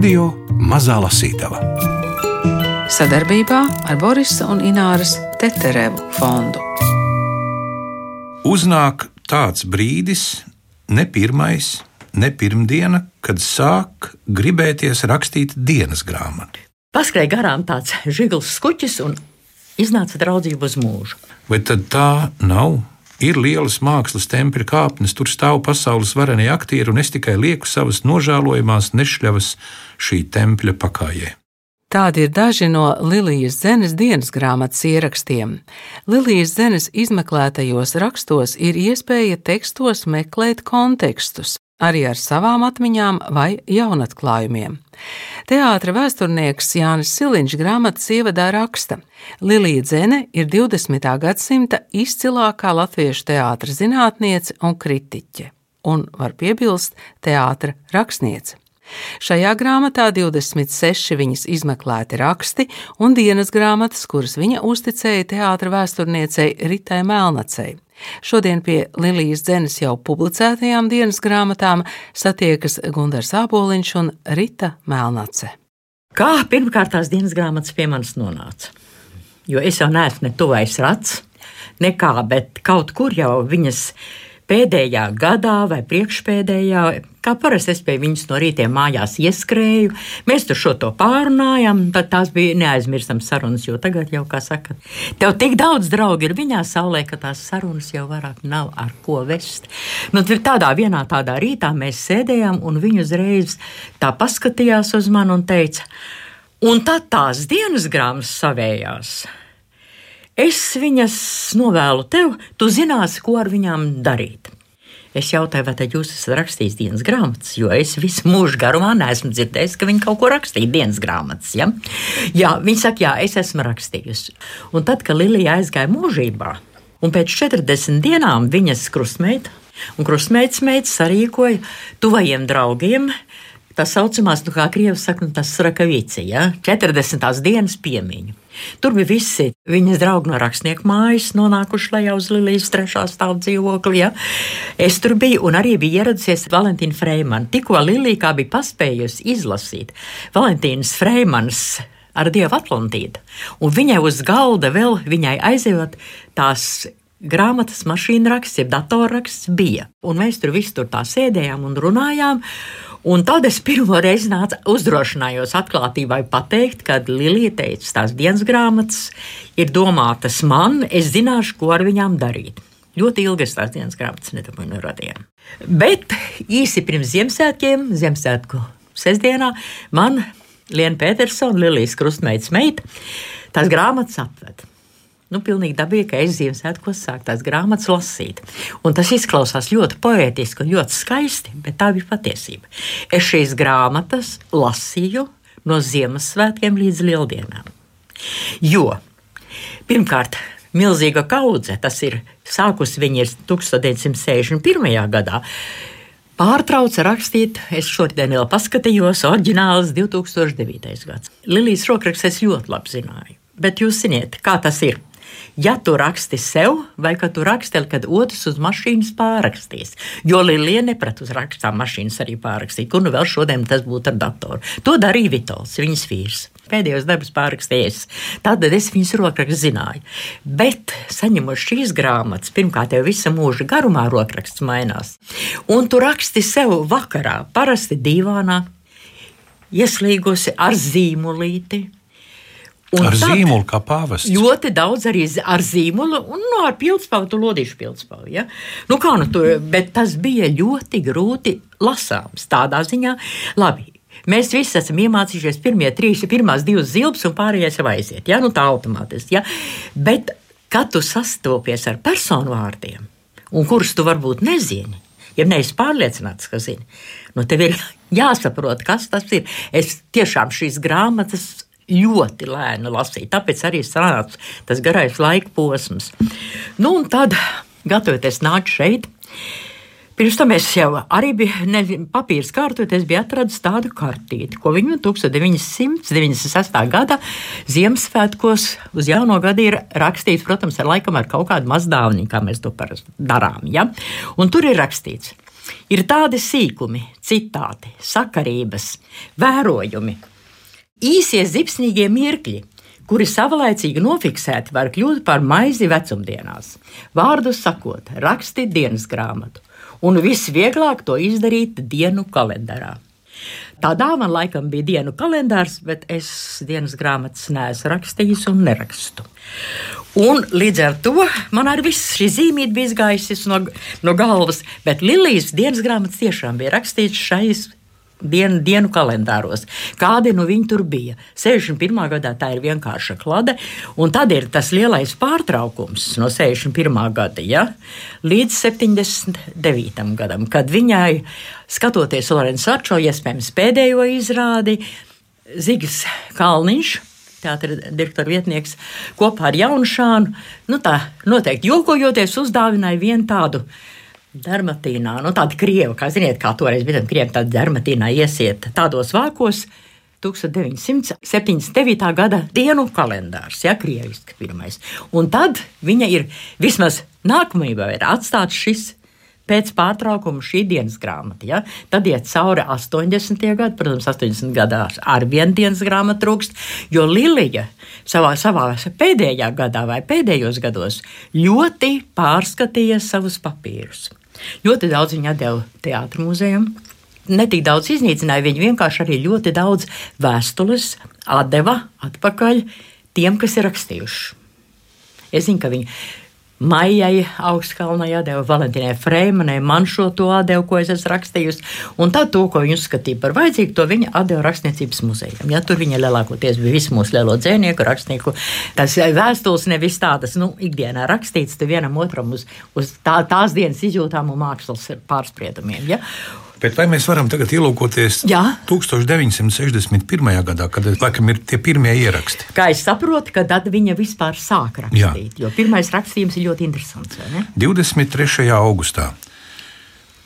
Radio Mazā Lasītava sadarbībā ar Borisa un Ināras Teterevu fondu. Uznāk tāds brīdis, ne pirmais, ne pirmdiena, kad sāk gribēties rakstīt dienas grāmatu. Paskrēja garām tāds žigls skuķis un iznāca draudzība uz mūžu. Vai tad tā nav? Ir lielas mākslas tempļa kāpnes, tur stāv pasaules varenie aktieri, un es tikai lieku savas nožēlojamās nešļavas šī tempļa pakājē. Tādi ir daži no Lilijas Zenes dienas grāmatas ierakstiem. Lilijas Zenes izmeklētajos rakstos ir iespēja tekstos meklēt kontekstus, arī ar savām atmiņām vai jaunatklājumiem. Teātra vēsturnieks Jānis Siliņš grāmatas ievadā raksta: Lilija Zene ir 20. gadsimta izcilākā latviešu teātra zinātniece un kritiķe, un, var piebilst, teātra rakstniece. Šajā grāmatā 26 viņas izmeklēti raksti un dienas grāmatas, kuras viņa uzticēja teātra vēsturniecei Ritai Melnacei. Šodien pie Lilijas Dzenes jau publicētajām dienas grāmatām satiekas Gunārs Āboliņš un Rita Melnace. Kā pirmkārt tās dienas grāmatas pie manis nonāca? Jo es jau neesmu ne tuvais rats, nekā, bet kaut kur jau viņas pēdējā gadā vai priekšpēdējā, kā parasti es pie viņas no rītiem mājās ieskrēju. Mēs tur šo to pārunājām, tad tās bija neaizmirstams sarunas, jo tagad jau, kā saka, tev tik daudz draugu ir viņā saulē, ka tās sarunas jau vairāk nav ar ko vest. Nu, tādā vienā tādā rītā mēs sēdējām un viņa uzreiz tā paskatījās uz mani un teica, un tad tās dienas grāmatas savējās. Es viņas novēlu tev, tu zināsi, ko ar viņām darīt. Es jautāju, vai jūs esat rakstījis dienas grāmatas, jo es visu mūžu garumā neesmu dzirdējis, ka viņi kaut ko rakstīja dienas grāmatas. Ja? Jā, viņi saka, jā, es esmu rakstījusi. Un tad, kad Lilija aizgāja mūžībā, un pēc 40 dienām viņas krustmeita un krustmeitas meita sarīkoja tuvajiem draugiem tā saucamās, nu, kā krievis saka, nu, tas rakavīci, ja? 40. dienas piemiņu. Tur bija visi viņas draugi no rakstnieku mājas, nonākuši lejā uz Lilijas trešā stāvā dzīvokļa. Ja? Es tur biju, un arī bija ieradusies Valentīna Freimana. Tikko Lilija kā bija paspējusi izlasīt Valentīnas Freimans ar Dievu Atlantīdu, un viņai uz galda vēl viņai aizejot tās grāmatas, mašīna raksts, jeb datorraksts bija. Un mēs tur visi tur tā sēdējām un runājām. Un tad es pirmo reizi nācu, uzdrošinājos atklātībai pateikt, kad Lilija teica, tās dienas grāmatas ir domātas man, es zināšu, ko ar viņām darīt. Ļoti ilgi es tās dienas grāmatas nedabūju. Bet īsi pirms Ziemassvētkiem, Ziemassvētku sestdienā, man Liena Petersona, Lilijas krustmeitas meita, tās grāmatas apveda. Nu, pilnīgi dabīgi, ka es Ziemassvētkos sāku tās grāmatas lasīt. Un tas izklausās ļoti poētiski un ļoti skaisti, bet tā bija patiesība. Es šīs grāmatas lasīju no Ziemassvētkiem līdz Lieldienām. Jo, pirmkārt, milzīga kaudze, tas ir sākus viņa ir 1961. gadā. Pārtrauca rakstīt, es šodien vēl paskatījos, oriģināls 2009. gads. Lilijas rokraksts es ļoti labi zināju. Bet jūs zināt, kā tas ir ja tu raksti sev, vai ka tu raksti, kad otrs uz mašīnas pārrakstīs. Jo Lilija neprat uz rakstām mašīnas arī pārrakstīt, kur nu vēl šodien tas būtu ar datoru. To darīja Vitols, viņas vīrs. Pēdējos darbus pārrakstījis. Tad es viņas rokrakstu zināju. Bet, saņemot šīs grāmatas, pirmkārt, jau visa mūža garumā rokraksts mainās. Un tu raksti sev vakarā, parasti divānā, ieslīgusi ar zīmolīti Un ar zīmolu kā pāvests. Ļoti daudz arī ar zīmolu un no, ar pildspāvu, tu lodīšu pildspāvu. Ja? Nu, kā nu tur, bet tas bija ļoti grūti lasāms tādā ziņā. Labi, Mēs visi esam iemācījušies pirmie trīs, pirmās divas zilbes, un pārējais jau aiziet. Ja? Nu, tā automātiski. Ja? Bet, kad tu sastopies ar personu vārdiem, kurus tu varbūt nezini, ja neesi pārliecināts, ka zini, nu, tev ir jāsaprot, kas tas ir. Es tiešām šīs grāmatas ļoti lēni lasīt. Tāpēc arī sanāca tas garais laika posms. Nu, un tad, gatavoties nākt šeit, Pirms tam es jau arī biju papīrs kārtot, es biju atradis tādu kartīti, ko viņu 1996. gada Ziemassvētkos uz jauno gadu ir rakstīts, protams, ar laikam ar kaut kādu mazdāvniņu, kā mēs to parasti darām. Ja? Un tur ir rakstīts, Ir tādi sīkumi, citāti, sakarības, vērojumi, īsie zipsnīgie mirkļi, kuri savlaicīgi nofiksēti, var kļūt par maizi vecumdienās. Vārdu sakot, rakstīt dienas grāmatu, un visvieglāk to izdarīt dienu kalendārā. Tādā man laikam bija dienu kalendārs, bet es dienas grāmatas neesmu rakstījis un nerakstu. Un līdz ar to man arī viss šī zīmīte bija izgājusi no, no galvas, bet Lilijas dienas grāmatas tiešām bija rakstīts šais dienu, dienu kalendāros. Kādi nu viņi tur bija? 61. gadā tā ir vienkārša klade, un tad ir tas lielais pārtraukums no 61. gada ja, līdz 79. gadam, kad viņai, skatoties Lorenza Arčo, iespējams pēdējo izrādi, Zigis Kalniņš. Teātris direktora vietnieks kopā ar Jaunšānu. Nu tā, noteikti jokojoties, uzdāvināja vienu tādu uh, Dermatīnā, nu tāda krieva, kā ziniet, kā toreiz bija krievi, tāda dermatīnā iesiet tādos vākos. 1979. gada dienu kalendārs, ja krieviski pirmais. Un tad viņa ir vismaz nākamajā ir atstāts šis pēc pārtraukuma šī dienas grāmata. Ja? Tad iet cauri 80. gadsimtam, protams, 80. gadās ar vienu dienas grāmatu trūkst, jo Lilija savā, savā pēdējā gadā vai pēdējos gados ļoti pārskatīja savus papīrus. Ļoti daudz viņa deva teātros muzejam. Ne tik daudz iznīcināja, viņa vienkārši arī ļoti daudz vēstules deva atpakaļ tiem, kas ir rakstījuši. Es zinu, ka viņi Maijai augstkalnā jādeva Valentīnai Freimanai, man šo to atdevu, ko es esmu rakstījusi. Un tad to, ko viņa uzskatīja par vajadzīgu, to viņa atdeva rakstniecības muzejam. Ja, tur viņa lielākoties bija visu mūsu lielo dzēnieku, rakstnieku. Tas vēstules nevis tādas, nu, ikdienā rakstīts, te vienam otram uz, uz tā, tās dienas izjūtām un mākslas pārspriedumiem. Ja. Bet vai mēs varam tagad ielūkoties Jā. 1961. gadā, kad laikam ir tie pirmie ieraksti? Kā es saprotu, ka tad viņa vispār sāk rakstīt, Jā. jo pirmais rakstījums ir ļoti interesants. 23. augustā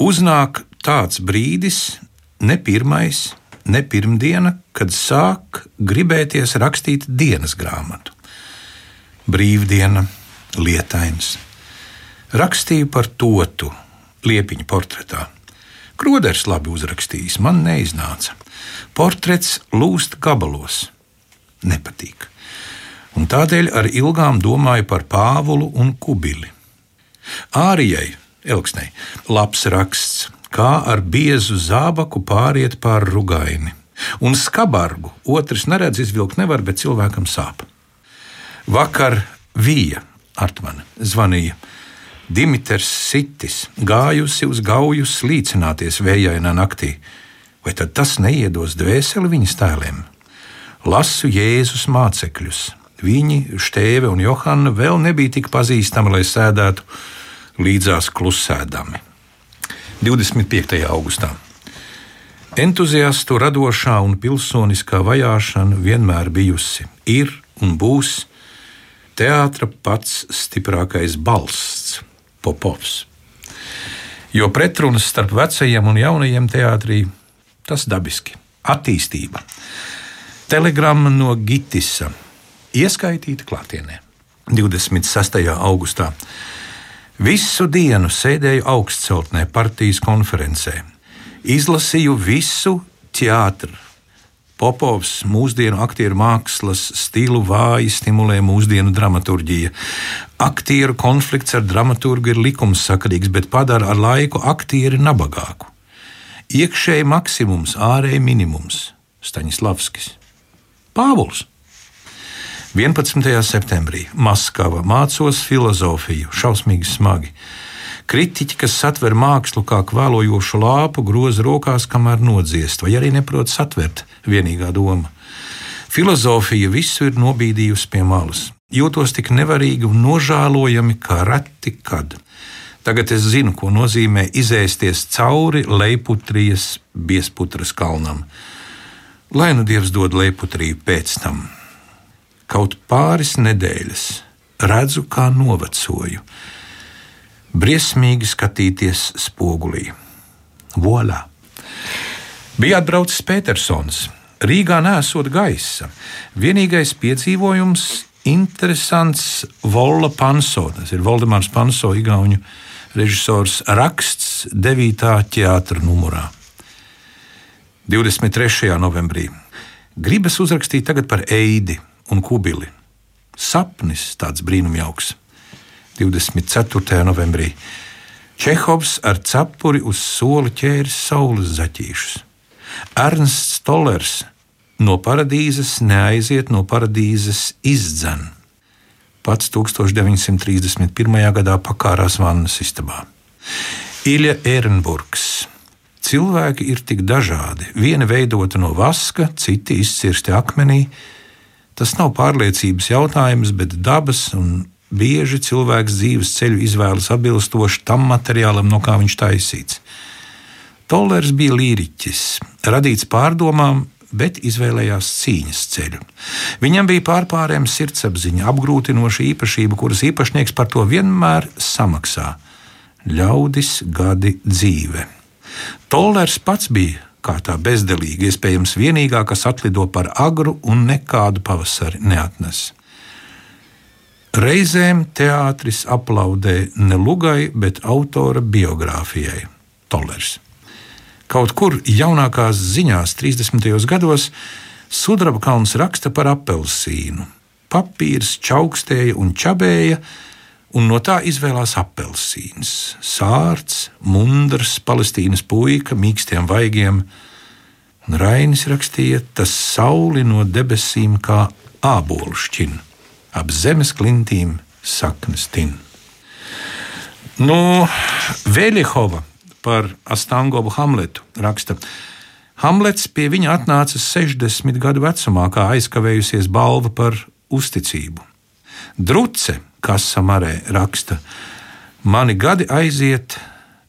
uznāk tāds brīdis, ne pirmais, ne pirmdiena, kad sāk gribēties rakstīt dienas grāmatu. Brīvdiena, lietains. Rakstīju par totu liepiņu portretā. Kroders labi uzrakstījis, man neiznāca. Portrets lūst gabalos. Nepatīk. Un tādēļ ar ilgām domāju par Pāvulu un Kubili. Ārijai, Elksnei, labs raksts, kā ar biezu zābaku pāriet pāri rugaini. Un skabargu otrs neredz izvilkt nevar, bet cilvēkam sāp. Vakar Vija Artmane zvanīja Dimitrs Sitis gājusi uz gauju slīcināties vējainā naktī, vai tad tas neiedos dvēseli viņas tēliem? Lasu Jēzus mācekļus. Viņi, Štēve un Johana, vēl nebija tik pazīstami, lai sēdētu līdzās klusēdami. 25. augustā. Entuziastu radošā un pilsoniskā vajāšana vienmēr bijusi, ir un būs teātra pats stiprākais balsts. Popovs. Jo pretrunas starp vecajiem un jaunajiem teātrī tas dabiski. Attīstība. Telegrama no Gitisa ieskaitīta klātienē 26. augustā. Visu dienu sēdēju augstceltnē partijas konferencē. Izlasīju visu teātru Popovs mūsdienu aktieru mākslas stilu vāji stimulē mūsdienu dramaturģija. Aktieru konflikts ar dramaturgu ir likumsakarīgs, bet padara ar laiku aktieri nabagāku. Iekšēji maksimums, ārēji minimums - Staņislavskis. Pāvils. 11. septembrī Maskava mācos filozofiju, šausmīgi smagi. Kritiķi, kas satver mākslu kā kvēlojošu lāpu, groza rokās, kamēr nodziest, vai arī neprot satvert vienīgā doma. Filozofija visu ir nobīdījusi pie malas. Jūtos tik nevarīgi un nožēlojami kā reti kad. Tagad es zinu, ko nozīmē izēsties cauri leiputrijas biesputras kalnam. Lai nu Dievs dod leiputriju pēc tam. Kaut pāris nedēļas redzu, kā novecoju briesmīgi skatīties spogulī. Volā! Bija atbraucis Petersons. Rīgā nesot gaisa. Vienīgais piedzīvojums - interesants Vola Panso. Tas ir Valdemārs Panso, Igaunijas režisors raksts 9. teātra numurā. 23. novembrī. Gribas uzrakstīt tagad par Eidi un Kubili. Sapnis tāds brīnumjauks. 24. novembrī. Čehovs ar cepuri uz soli ķēris saules zaķīšus. Ernsts Tollers no paradīzes neaiziet, no paradīzes izdzen. Pats 1931. gadā pakārās vannas istabā. Ilja Ehrenburgs. Cilvēki ir tik dažādi. Viena veidota no vaska, citi izcirsti akmenī. Tas nav pārliecības jautājums, bet dabas un bieži cilvēks dzīves ceļu izvēlas atbilstoši tam materiālam, no kā viņš taisīts. Tollers bija līriķis, radīts pārdomām, bet izvēlējās cīņas ceļu. Viņam bija pārpārējama sirdsapziņa, apgrūtinoša īpašība, kuras īpašnieks par to vienmēr samaksā - ļaudis gadi dzīve. Tollers pats bija kā tā bezdelīga, iespējams, vienīgā, kas atlido par agru un nekādu pavasari neatnes. Reizēm teātris aplaudē ne lugai, bet autora biogrāfijai - Tollers. Kaut kur jaunākās ziņās, 30. gados, Sudraba kalns raksta par apelsīnu. Papīrs čaukstēja un čabēja, un no tā izvēlās apelsīns. Sārts, mundrs, palestīnas puika, mīkstiem vaigiem. Un Rainis rakstīja, tas sauli no debesīm kā ābolu šķin, ap zemes klintīm saknes tin. Nu, Vēļihova par Astangovu Hamletu raksta. Hamlets pie viņa atnāca 60 gadu vecumā, kā aizkavējusies balva par uzticību. Druce, kas samarē, raksta: Mani gadi aiziet,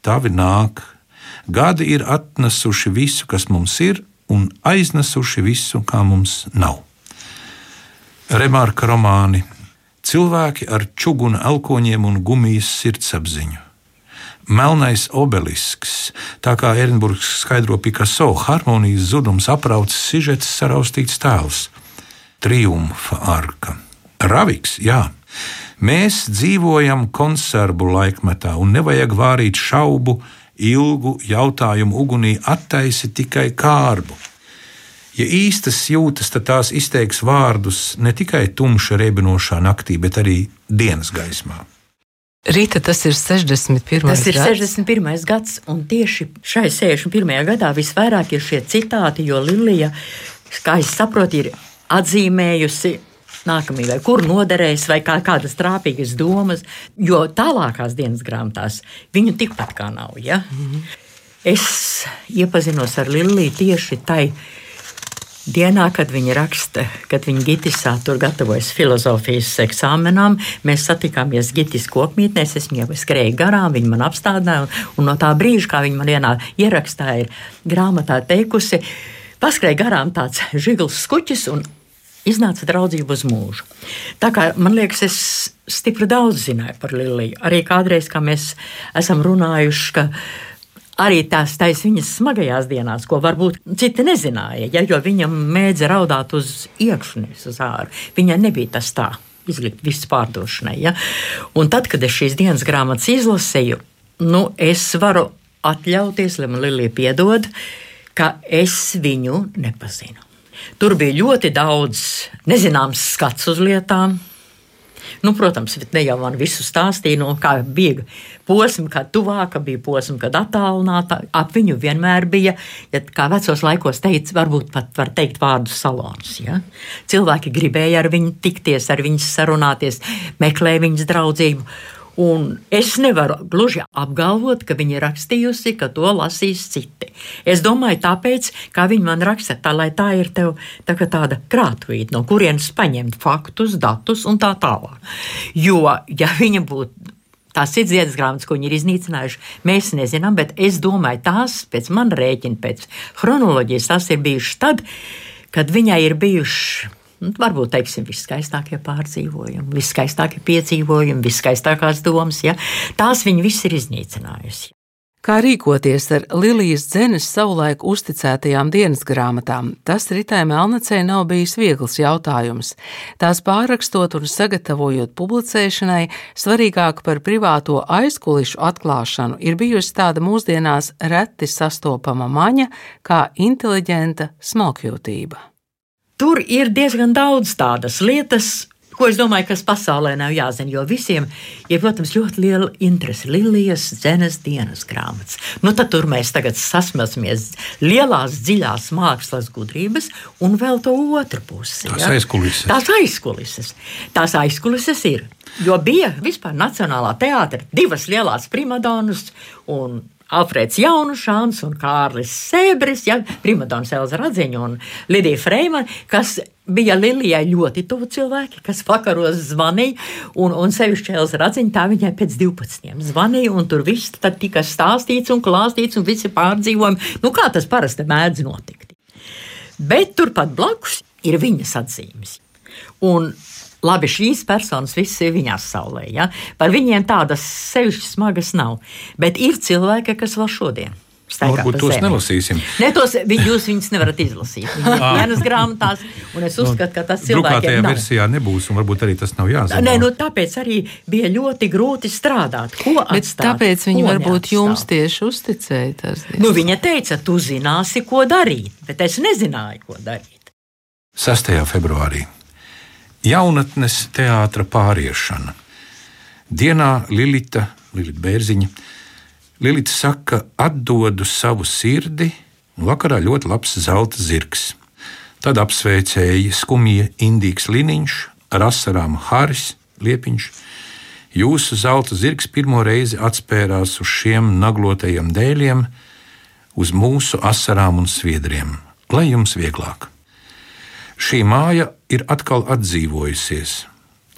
tavi nāk, gadi ir atnesuši visu, kas mums ir, un aiznesuši visu, kā mums nav. Remarka romāni Cilvēki ar čuguna elkoņiem un gumijas sirdsapziņu melnais obelisks. Tā kā Ernburgs skaidro Picasso, harmonijas zudums aprauts sižets saraustīts tēls, triumfa arka. Raviks, jā. Mēs dzīvojam konservu laikmetā, un nevajag vārīt šaubu, ilgu jautājumu ugunī attaisi tikai kārbu. Ja īstas jūtas, tad tās izteiks vārdus ne tikai tumša riebinošā naktī, bet arī dienas gaismā. Rīta, tas ir 61. Tas ir gads. 61. gads, un tieši šai 61. gadā visvairāk ir šie citāti, jo Lilija, kā es saprotu, ir atzīmējusi nākamie, vai kur noderēs, vai kā, kādas trāpīgas domas, jo tālākās dienas grāmatās viņu tikpat kā nav. Ja? Mm -hmm. Es iepazinos ar Liliju tieši tajā dienā, kad viņa raksta, kad viņa Gitisā tur gatavojas filozofijas eksāmenām, mēs satikāmies Gitis kokmītnēs, es viņai skrēju garām, viņa man apstādināja, un, no tā brīža, kā viņa man vienā ierakstā ir grāmatā teikusi, paskrēja garām tāds žigls skuķis un iznāca draudzība uz mūžu. Tā kā man liekas, es stipri daudz zināju par Liliju. Arī kādreiz, kā mēs esam runājuši, ka arī tās taisa viņas smagajās dienās, ko varbūt citi nezināja, ja, jo viņa mēdza raudāt uz iekšā, nevis uz ārā. Viņai nebija tas tā. Izlikt visu pārdošanai. Ja? Un tad, kad es šīs dienas grāmatas izlasīju, nu, es varu atļauties, lai man Lilija piedod, ka es viņu nepazinu. Tur bija ļoti daudz nezināms skats uz lietām, Nu, protams, ne jau man visu stāstīja, no kā bija posms, kad tuvāka bija posms, kad attālināta. Ap viņu vienmēr bija, ja kā vecos laikos teica, varbūt pat var teikt vārdu salons. Ja? Cilvēki gribēja ar viņu tikties, ar viņu sarunāties, meklēja viņas draudzību. Un es nevaru gluži apgalvot, ka viņa rakstījusi, ka to lasīs citi. Es domāju, tāpēc, kā viņa man raksta, tā, lai tā ir tev tā tāda krātuīte, no kurienes paņemt faktus, datus un tā tālāk. Jo, ja viņa būtu tās ir dziedas grāmatas, ko viņi ir iznīcinājuši. Mēs nezinām, bet es domāju, tās pēc manas rēķina, pēc chronoloģijas, tās ir bijušas tad, kad viņai ir bijuši Nu, varbūt teiksim, viskaistākie pārdzīvojumi, viskaistākie piedzīvojumi, viskaistākās domas. Ja? Tās viņa viss ir iznīcinājusi. Kā rīkoties ar Lilijas dzenes savulaik uzticētajām dienas grāmatām, tas Ritai Melnacei nav bijis viegls jautājums. Tās pārrakstot un sagatavojot publicēšanai, svarīgāk par privāto aizkulišu atklāšanu ir bijusi tāda mūsdienās reti sastopama maņa kā inteliģenta smalkjūtība. Tur ir diezgan daudz tādas lietas, Ko es domāju, kas pasaulē nav jāzina, jo visiem ir, protams, ļoti liela interese. Lilijas dzenes dienas grāmatas. Nu, tad tur mēs tagad sasmelsimies lielās, dziļās mākslas gudrības un vēl to otru pusi. Tās ja? aizkulises. Tās aizkulises. Tās aizkulises ir. Jo bija vispār Nacionālā teātris, divas lielās primadonas un Alfrēds Jaunušāns un Kārlis Sēbris, ja, Primadons Elza Radziņa un Lidija Freimana, kas bija Lilijai ļoti tuvu cilvēki, kas vakaros zvanīja, un, un sevišķi Elza Radziņa, tā viņai pēc 12 zvanīja, un tur viss tika stāstīts un klāstīts, un visi pārdzīvojumi, nu kā tas parasti mēdz notikt. Bet turpat blakus ir viņas atzīmes. Un Labi, šīs personas visas ir viņās saulē. Ja? Par viņiem tādas sevišķi smagas nav. Bet ir cilvēki, kas vēl šodien. Varbūt tos zemi. nelasīsim. Ne, tos, jūs viņus nevarat izlasīt. Viņas ir vienas grāmatās, un es uzskatu, ka tas cilvēkiem nav. versijā nebūs, un varbūt arī tas nav jāzina. Nē, nu, tāpēc arī bija ļoti grūti strādāt. Ko atstāt? Tāpēc viņi varbūt neatstāt? jums tieši uzticēja. Tas, nu, viņa teica, tu zināsi, ko darīt, bet es nezināju, ko darīt. 6. februārī jaunatnes teātra pāriešana. Dienā Lilita, Lilita Bērziņa, Lilita saka, atdodu savu sirdi, un vakarā ļoti labs zelta zirgs. Tad apsveicēja skumja indīgs liniņš ar asarām Haris Liepiņš. Jūsu zelta zirgs pirmo reizi atspērās uz šiem naglotajiem dēļiem, uz mūsu asarām un sviedriem, lai jums vieglāk. Šī māja ir atkal atdzīvojusies.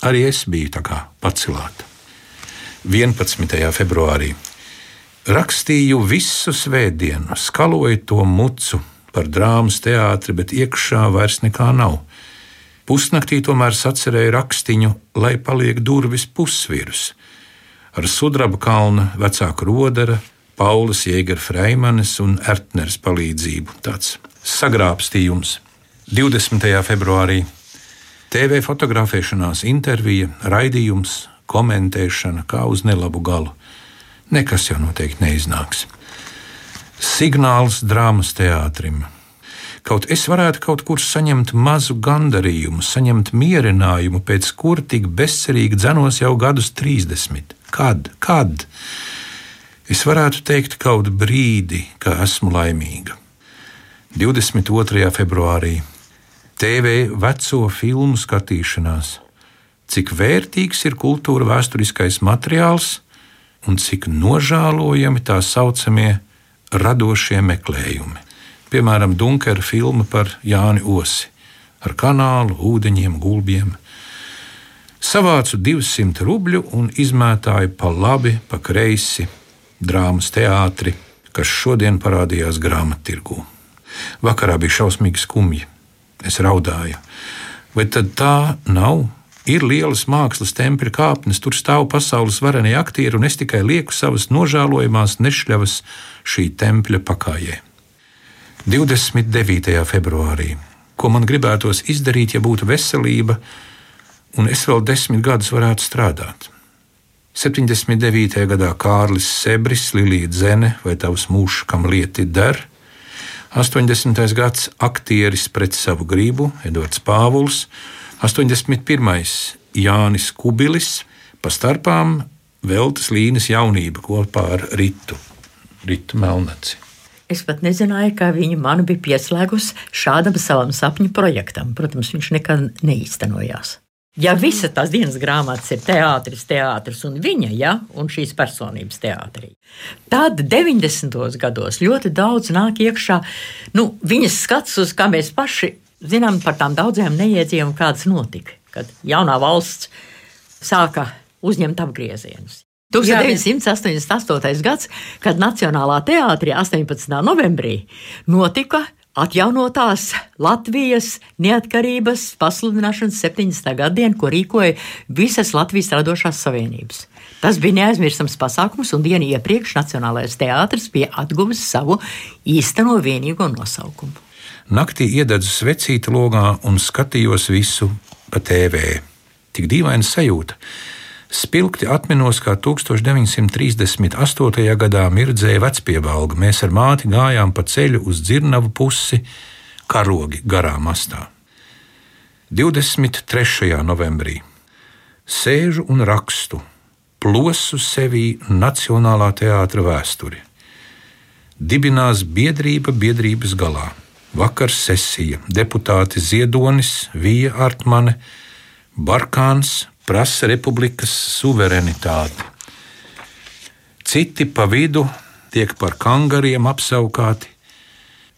Arī es biju tā kā pacilāta. 11. februārī rakstīju visu svētdienu, skaloju to mucu par drāmas teātri, bet iekšā vairs nekā nav. Pusnaktī tomēr sacerēju rakstiņu, lai paliek durvis pusvirus. Ar sudraba kalna vecāku rodera, Paulas Jēgera Freimanes un Ertners palīdzību. Tāds sagrābstījums 20. februārī TV fotografēšanās, intervija, raidījums, komentēšana kā uz nelabu galu. Nekas jau noteikti neiznāks. Signāls drāmas teātrim. Kaut es varētu kaut kur saņemt mazu gandarījumu, saņemt mierinājumu, pēc kura tik bezcerīgi dzenos jau gadus 30. Kad? Kad? Es varētu teikt kaut brīdi, ka esmu laimīga. 22. februārī TV veco filmu skatīšanās, cik vērtīgs ir kultūra vēsturiskais materiāls un cik nožēlojami tā saucamie radošie meklējumi. Piemēram, Dunkera filma par Jāni Osi ar kanālu, ūdeņiem, gulbiem. Savācu 200 rubļu un izmētāju pa labi, pa kreisi drāmas teātri, kas šodien parādījās grāmattirgū. Vakarā bija šausmīgi skumji Es raudāju. Vai tad tā nav? Ir lielas mākslas tempļa kāpnes, tur stāv pasaules varenie aktieri, un es tikai lieku savas nožēlojamās nešļavas šī tempļa pakājē. 29. februārī, ko man gribētos izdarīt, ja būtu veselība, un es vēl desmit gadus varētu strādāt. 79. gadā Kārlis Sebris, Lilija Zene vai tavs mūžs, kam lieti der, 80. gads aktieris pret savu gribu, Edvards Pāvils, 81. Jānis Kubilis, pa starpām Veltes līnijas jaunība kopā ar Ritu, Ritu Melnaci. Es pat nezināju, ka viņa man bija pieslēgusi šādam savam sapņu projektam. Protams, viņš nekad neīstenojās. Ja visa tās dienas grāmatas ir teātris, teātris un viņa, ja, un šīs personības teātrī, tad 90. gados ļoti daudz nāk iekšā nu, viņas skats uz, kā mēs paši zinām par tām daudzajām neiedzīvām, kādas notika, kad jaunā valsts sāka uzņemt apgriezienus. 1988. gads, kad Nacionālā teātrī 18. novembrī notika atjaunotās Latvijas neatkarības pasludināšanas 70. gadienu, ko rīkoja visas Latvijas radošās savienības. Tas bija neaizmirstams pasākums, un dienu iepriekš Nacionālais teātris bija atguvis savu īsteno vienīgo nosaukumu. Naktī iededzu svecīti logā un skatījos visu pa TV. Tik dīvaina sajūta. Spilgti atminos, kā 1938. gadā mirdzēja vecpiebalga. Mēs ar māti gājām pa ceļu uz dzirnavu pusi, karogi garā mastā. 23. novembrī sēžu un rakstu plosu sevī Nacionālā teātra vēsturi. Dibinās biedrība biedrības galā. Vakar sesija, deputāti Ziedonis, Vija Artmane, Barkāns prasa republikas suverenitāti. Citi pa vidu tiek par kangariem apsaukāti.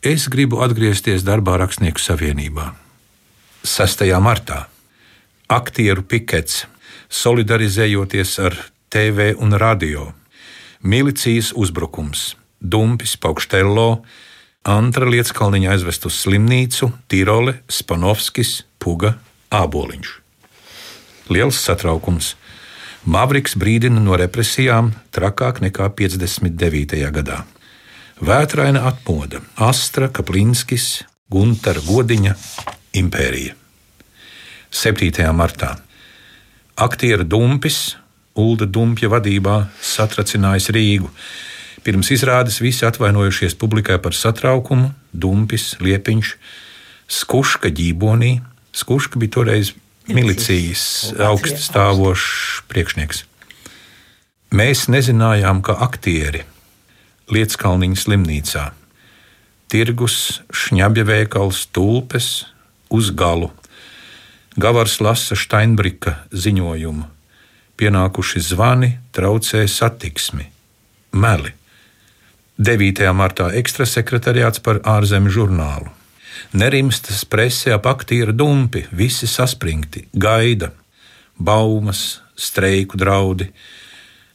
Es gribu atgriezties darbā Rakstnieku savienībā. 6. martā aktieru pikets solidarizējoties ar TV un radio. Milicijas uzbrukums, Dumpis, Paukštello, Antra Lietskalniņa aizvest uz slimnīcu, Tirole, Spanovskis, Puga, Āboliņš. Liels satraukums. Mavriks brīdina no represijām trakāk nekā 59. gadā. Vētraina atmoda, Astra, Kaplinskis, Gunter, Godiņa, Impērija. 7. martā Aktiera Dumpis, Ulda Dumpja vadībā, satracinājis Rīgu. Pirms izrādes visi atvainojušies publikai par satraukumu, Dumpis, Liepiņš, Skuška ģībonī. Skuška bija toreiz milicijas augsts stāvošs priekšnieks. Mēs nezinājām, ka aktieri Lietskalniņa slimnīcā, tirgus, šņabja veikals, tulpes uz galu Gavars lasa Steinbrika ziņojumu. Pienākuši zvani, traucē satiksmi, meli. 9. martā ekstrasekretariāts par ārzemju žurnālu. Nerimstas presē ap aktīra dumpi, visi saspringti, gaida, baumas, streiku draudi,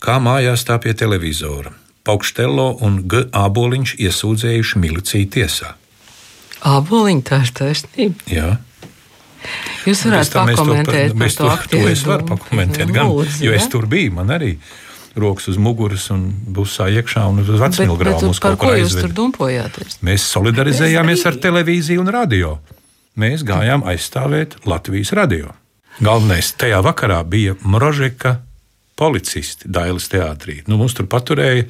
kā mājās tā pie televizora. Paukštello un G. Āboliņš iesūdzējuši miliciju tiesā. Āboliņš tā ir taisnība. Jā. Jūs varētu pakomentēt to, par to aktieru. To es varu pakomentēt, gan, Lūdzu, jo es tur biju, man arī rokas uz muguras un busā iekšā un uz aizved. Par ko jūs tur dumpojāties? Mēs solidarizējāmies ar televīziju un radio. Mēs gājām aizstāvēt Latvijas radio. Galvenais tajā vakarā bija Mrožeka policisti Dailas teātrī. Nu, mums tur paturēja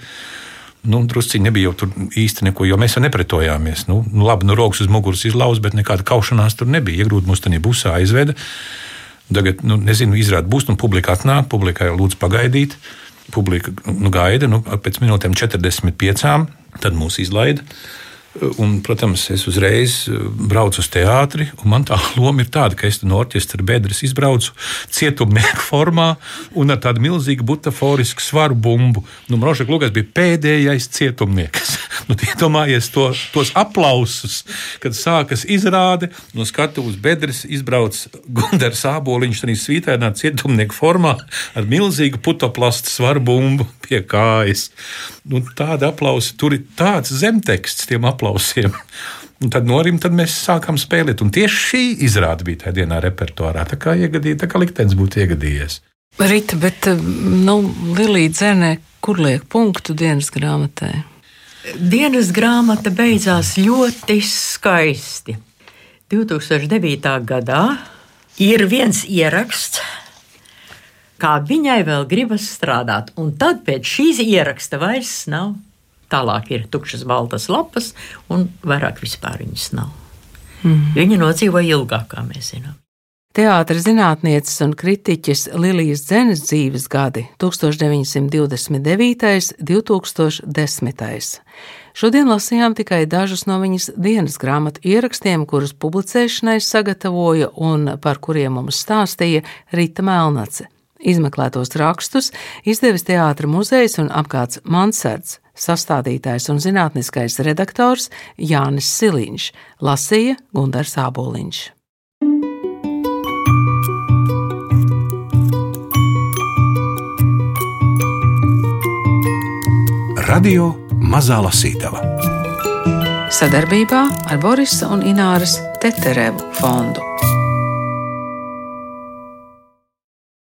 nu, drusciņi nebija jau tur īsti neko, jo mēs jau nepretojāmies. Nu, nu labi, nu, rokas uz muguras izlauz, bet nekāda kaušanās tur nebija. Iegrūda mums tajā busā aizveda. Tagad, nu, nezinu, izrāda būs, un publika atnāk, publikai lūdzu pagaidīt. Publika nu, gaida, nu, pēc minūtēm 45, tad mūs izlaida. Un, protams, es uzreiz eh, braucu uz teātri, un man tā loma ir tāda, ka es no orķestra bedres izbraucu cietumnieku formā un ar tādu milzīgu butaforisku svaru bumbu. Nu, Mroža Lūgas bija pēdējais cietumnieks. nu, iedomājies to, tos aplausus, kad sākas izrāde, no skatuves bedres izbrauc Gundars Āboliņš, arī svītēnā cietumnieku formā ar milzīgu putoplastu svaru bumbu pie kājas. Nu, tāda aplausa, tur ir tāds zemteksts tiem aplausiem. Un tad norim, tad mēs sākām spēlēt. Un tieši šī izrāde bija tajā dienā repertuārā. Tā kā, iegadīja, tā kā liktenis būtu iegadījies. Rita, bet nu, Lilija Dzene, kur liek punktu dienas grāmatai? Dienas grāmata beidzās ļoti skaisti. 2009. gadā ir viens ieraksts kā viņai vēl gribas strādāt. Un tad pēc šīs ieraksta vairs nav. Tālāk ir tukšas baltas lapas, un vairāk vispār viņas nav. Mm. Viņa nodzīvoja ilgāk, kā mēs zinām. Teātris zinātnieces un kritiķis Lilijas Dzenes dzīves gadi 1929. un 2010. Šodien lasījām tikai dažus no viņas dienas grāmatu ierakstiem, kurus publicēšanai sagatavoja un par kuriem mums stāstīja Rita Melnace. Izmeklētos rakstus izdevis Teātra muzejs un apgāds Mansards, sastādītājs un zinātniskais redaktors Jānis Siliņš, lasīja Gundars Āboliņš. Radio Mazā Lasītava sadarbībā ar Borisa un Ināras Teterevu fondu.